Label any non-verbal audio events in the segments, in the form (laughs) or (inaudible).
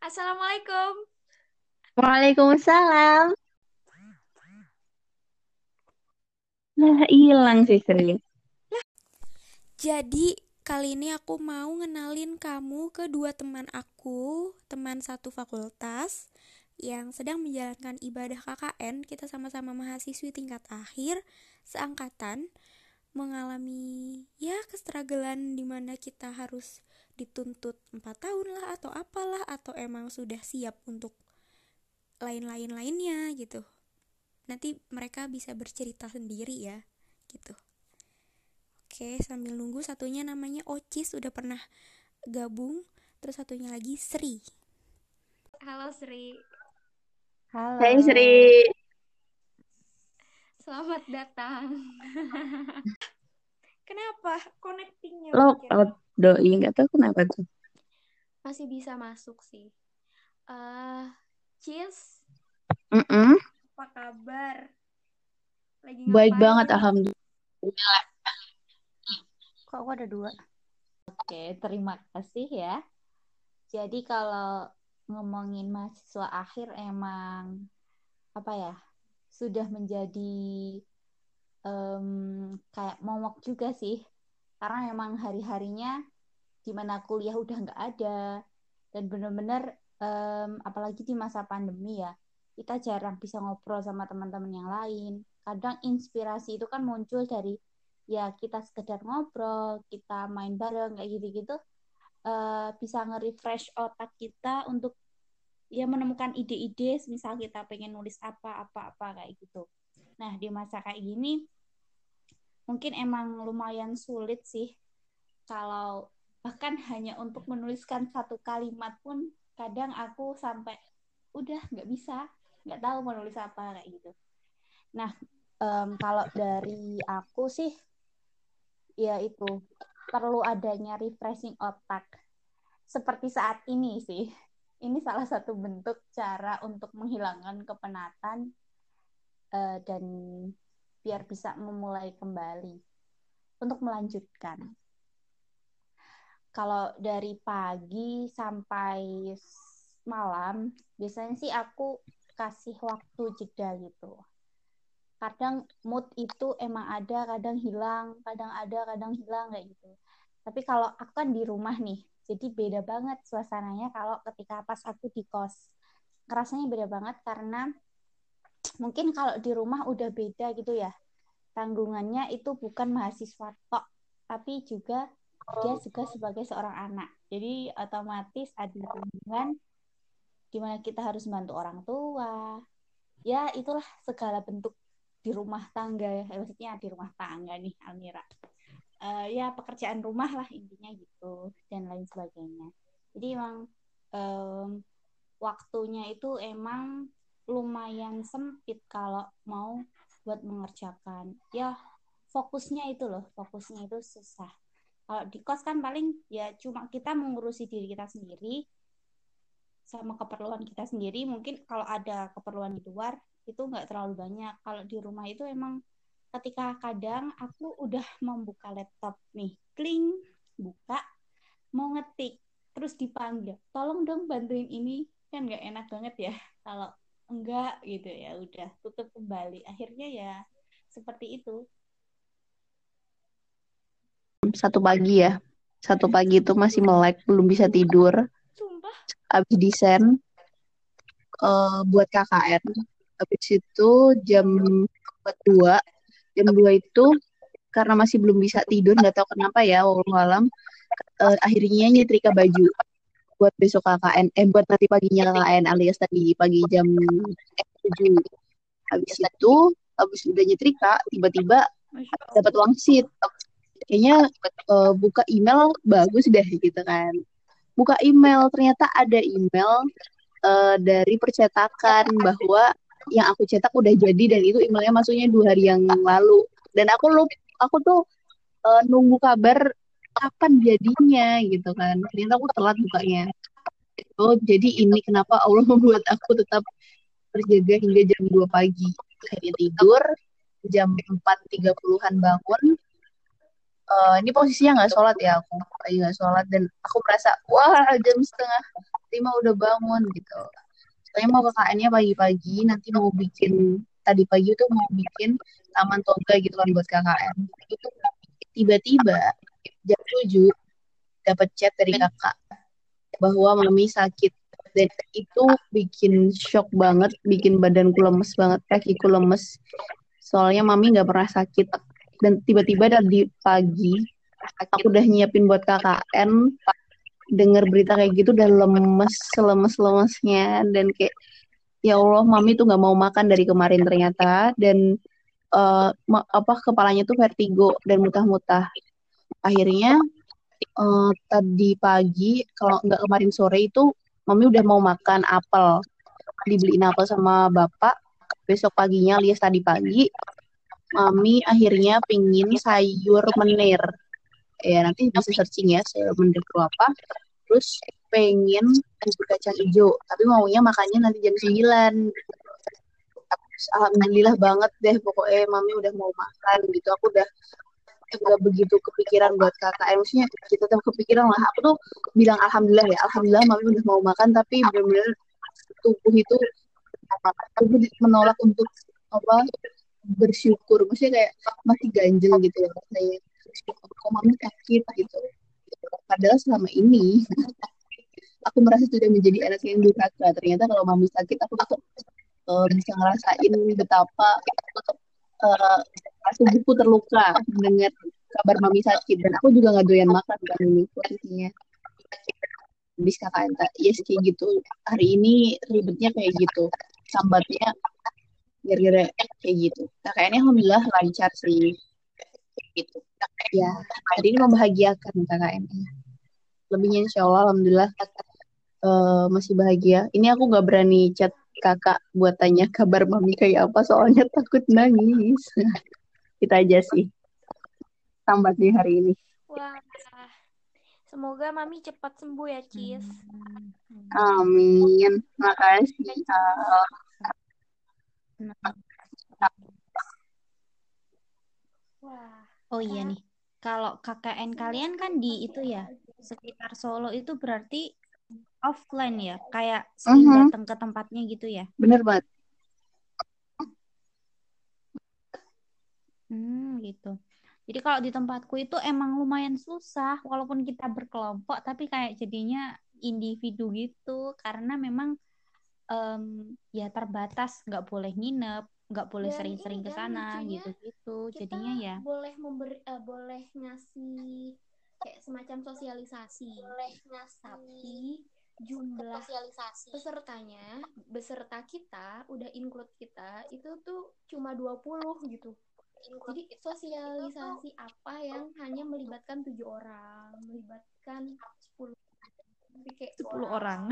Assalamualaikum. Waalaikumsalam. Nah, hilang sih Sri. Jadi kali ini aku mau ngenalin kamu ke dua teman aku, teman satu fakultas yang sedang menjalankan ibadah KKN. Kita sama-sama mahasiswi tingkat akhir seangkatan mengalami ya kestragalan di mana kita harus dituntut empat tahun lah atau apalah atau emang sudah siap untuk lain-lain lainnya gitu. Nanti mereka bisa bercerita sendiri ya gitu. Oke sambil nunggu satunya namanya Ocis udah pernah gabung. Terus satunya lagi Sri. Halo Sri. Halo. Hai Sri. selamat datang. (laughs) Kenapa connectingnya Lo doi nggak tahu kenapa tuh. masih bisa masuk sih eh Cis Mm-mm. apa kabar lagi Baik ngapain? banget alhamdulillah. Kok aku ada dua? Oke, terima kasih ya. Jadi kalau ngomongin mahasiswa akhir emang apa ya sudah menjadi em, kayak momok juga sih. Karena memang hari-harinya di mana kuliah udah nggak ada dan bener-bener em, apalagi di masa pandemi ya kita jarang bisa ngobrol sama teman-teman yang lain. Kadang inspirasi itu kan muncul dari ya kita sekedar ngobrol, kita main bareng kayak gitu-gitu eh, bisa nge-refresh otak kita untuk ya menemukan ide-ide misal kita pengen nulis apa apa apa kayak gitu. Nah, di masa kayak gini mungkin emang lumayan sulit sih kalau bahkan hanya untuk menuliskan satu kalimat pun kadang aku sampai udah nggak bisa nggak tahu mau nulis apa kayak gitu. Nah, em, kalau dari aku sih ya itu perlu adanya refreshing otak seperti saat ini sih ini salah satu bentuk cara untuk menghilangkan kepenatan eh, dan biar bisa memulai kembali untuk melanjutkan kalau dari pagi sampai malam biasanya sih aku kasih waktu jeda gitu kadang mood itu emang ada, kadang hilang, kadang ada, kadang hilang kayak gitu. Tapi kalau aku kan di rumah nih, jadi beda banget suasananya kalau ketika pas aku di kos. Ngerasanya beda banget karena mungkin kalau di rumah udah beda gitu ya. Tanggungannya itu bukan mahasiswa tok, tapi juga dia juga sebagai seorang anak. Jadi otomatis ada tanggungan di mana kita harus bantu orang tua. Ya, itulah segala bentuk di rumah tangga ya Eh, maksudnya di rumah tangga nih Almira Eh, ya pekerjaan rumah lah intinya gitu dan lain sebagainya jadi emang em, waktunya itu emang lumayan sempit kalau mau buat mengerjakan. Ya fokusnya itu loh fokusnya itu susah. Kalau di kos kan paling ya cuma kita mengurusi diri kita sendiri sama keperluan kita sendiri. Mungkin kalau ada keperluan di luar itu nggak terlalu banyak. Kalau di rumah itu emang ketika kadang aku udah membuka laptop nih kling buka mau ngetik terus dipanggil tolong dong bantuin ini. Kan nggak enak banget ya (laughs) kalau enggak gitu ya udah tutup kembali akhirnya ya seperti itu Satu pagi ya. Satu pagi itu masih melek, belum bisa tidur. sumpah Abis desain eh, buat KKN. Habis itu jam dua, jam dua itu karena masih belum bisa tidur, nggak tahu kenapa ya, wallahu alam. eh, akhirnya nyetrika baju buat besok KKN, eh buat nanti paginya KKN alias tadi pagi jam 7. Habis itu, habis udah nyetrika, tiba-tiba dapat wangsit. Kayaknya eh, buka email bagus deh gitu kan. Buka email, ternyata ada email eh, dari percetakan bahwa yang aku cetak udah jadi dan itu emailnya masuknya dua hari yang lalu. Dan aku lupa, aku tuh eh, nunggu kabar kapan jadinya gitu kan. Ternyata aku telat bukanya. Oh, jadi ini kenapa Allah (laughs) membuat aku tetap terjaga hingga jam 2 pagi. Akhirnya tidur, jam 4.30-an bangun. Eh, ini posisinya nggak sholat ya aku. Lagi nggak sholat dan aku merasa, wah jam setengah lima udah bangun gitu saya mau ke KN-nya pagi-pagi nanti mau bikin tadi pagi tuh mau bikin taman toga gitu kan buat KKN itu tiba-tiba jam 7 dapat chat dari kakak. Bahwa mami sakit. Dan itu bikin shock banget bikin badanku lemes banget kakiku lemes. Soalnya mami nggak pernah sakit. Dan tiba-tiba dari pagi aku udah nyiapin buat KKN dengar berita kayak gitu udah lemes lemes lemesnya. Dan kayak ya Allah mami tuh nggak mau makan dari kemarin ternyata. Dan uh, apa kepalanya tuh vertigo dan mutah-mutah akhirnya uh, tadi pagi kalau nggak kemarin sore itu mami udah mau makan apel. Dibeliin apel sama bapak. Besok paginya alias tadi pagi mami akhirnya pingin sayur menir. Ya nanti bisa searching ya sayur menir itu apa. Terus pengen bubur kacang hijau tapi maunya makannya nanti jam 9 alhamdulillah banget deh pokoknya mami udah mau makan gitu. Aku udah udah begitu kepikiran buat kakak. Maksudnya kita tuh kepikiran lah. Aku tuh bilang alhamdulillah ya alhamdulillah mami udah mau makan. Tapi benar-benar tubuh itu tubuh menolak untuk apa bersyukur. Maksudnya kayak masih ganjel gitu ya saya kok mami sakit? Gitu. Padahal selama ini (laughs) aku merasa sudah menjadi anak yang durhaka. Ternyata kalau mami sakit aku tetap uh, bisa ngerasain betapa uh, tubuhku terluka mendengar kabar mami sakit. Dan aku juga nggak doyan makan kan ini posisinya. Habis kakak yes kayak gitu. Hari ini ribetnya kayak gitu. Sambatnya gara-gara kayak gitu. Kakaknya alhamdulillah lancar sih. Gitu. Ya hari ini membahagiakan KKN lebihnya insya Allah alhamdulillah uh, masih bahagia. Ini aku nggak berani chat kakak buat tanya kabar mami kayak apa soalnya takut nangis kita aja sih sambat nih hari ini wah semoga mami cepat sembuh ya Cis amin makasih Wah. Oh iya nih. Kalau KKN kalian kan di itu ya, sekitar Solo itu berarti offline ya, kayak sering uh -huh. datang ke tempatnya gitu ya. Bener banget. Hmm, gitu. Jadi kalau di tempatku itu emang lumayan susah, walaupun kita berkelompok, tapi kayak jadinya individu gitu, karena memang um, ya terbatas nggak boleh nginep nggak boleh sering-sering ke kan sana gitu-gitu. jadinya ya boleh memberi uh, boleh ngasih kayak semacam sosialisasi. Boleh ngasih tapi jumlah sosialisasi. pesertanya beserta kita udah include kita itu tuh cuma 20 gitu jadi sosialisasi apa yang hanya melibatkan tujuh orang melibatkan 10 tapi kayak 10 orang. orang.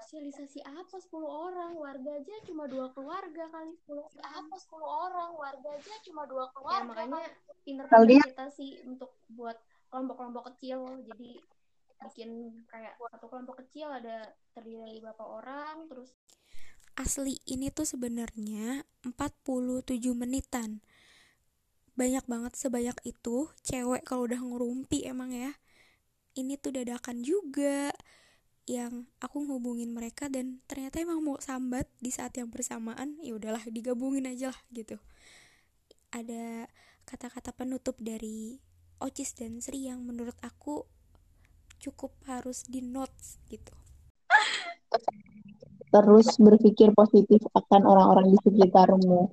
Sosialisasi apa 10 orang? Warga aja cuma dua keluarga kali 10 orang. Apa 10 orang? Warga aja cuma dua ya, keluarga. Ya makanya kita sih untuk buat kelompok-kelompok kecil. Jadi bikin kayak satu kelompok kecil ada terdiri dari berapa orang terus asli ini tuh sebenarnya 47 menitan banyak banget sebanyak itu cewek kalau udah ngerumpi emang ya. Ini tuh dadakan juga yang aku ngehubungin mereka dan ternyata emang mau sambat di saat yang bersamaan ya udahlah digabungin aja lah gitu. Ada kata-kata penutup dari Ocis dan Sri yang menurut aku cukup harus di notes gitu. Terus berpikir positif akan orang-orang di sekitarmu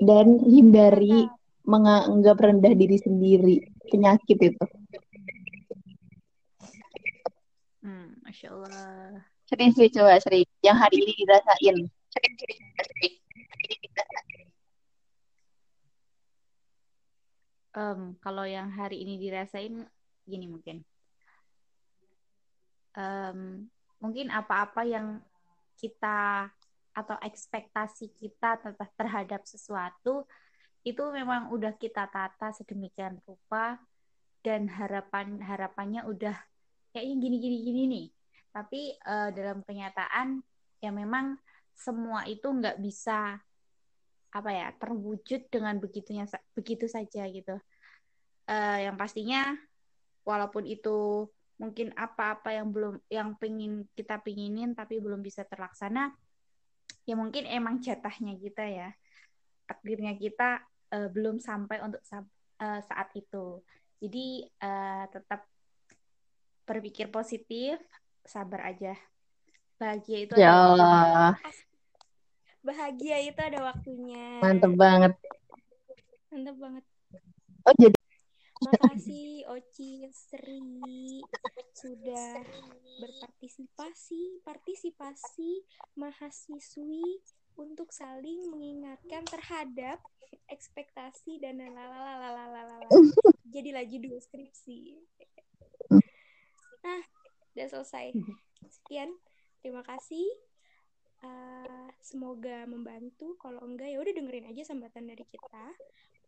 dan hindari menganggap rendah diri sendiri penyakit itu Masya Allah. Sering sih coba sering. Yang hari ini dirasain. Sering sering sering. Um, kalau yang hari ini dirasain gini mungkin. Um, mungkin apa-apa yang kita atau ekspektasi kita terhadap sesuatu itu memang udah kita tata sedemikian rupa dan harapan harapannya udah kayaknya gini gini gini nih. Tapi uh, dalam kenyataan ya memang semua itu nggak bisa apa ya terwujud dengan begitunya begitu saja gitu. Uh, yang pastinya walaupun itu mungkin apa-apa yang belum yang pingin kita pinginin tapi belum bisa terlaksana ya mungkin emang jatahnya kita ya. Takdirnya kita uh, belum sampai untuk uh, saat itu. Jadi uh, tetap berpikir positif sabar aja. Bahagia itu ya Allah. bahagia itu ada waktunya. Mantep banget. Mantep banget. Oh jadi Makasih Oci Sri sudah berpartisipasi, partisipasi mahasiswi untuk saling mengingatkan terhadap ekspektasi dan lalalalalala. Jadilah judul skripsi. Udah selesai. Sekian, terima kasih. Semoga membantu. Kalau enggak udah dengerin aja sambatan dari kita.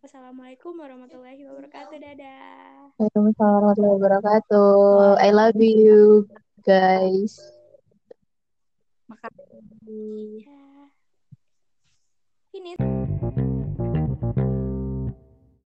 Wassalamualaikum warahmatullahi wabarakatuh. Dadah. Waalaikumsalam warahmatullahi wabarakatuh. I love you guys. Makasih. Finish.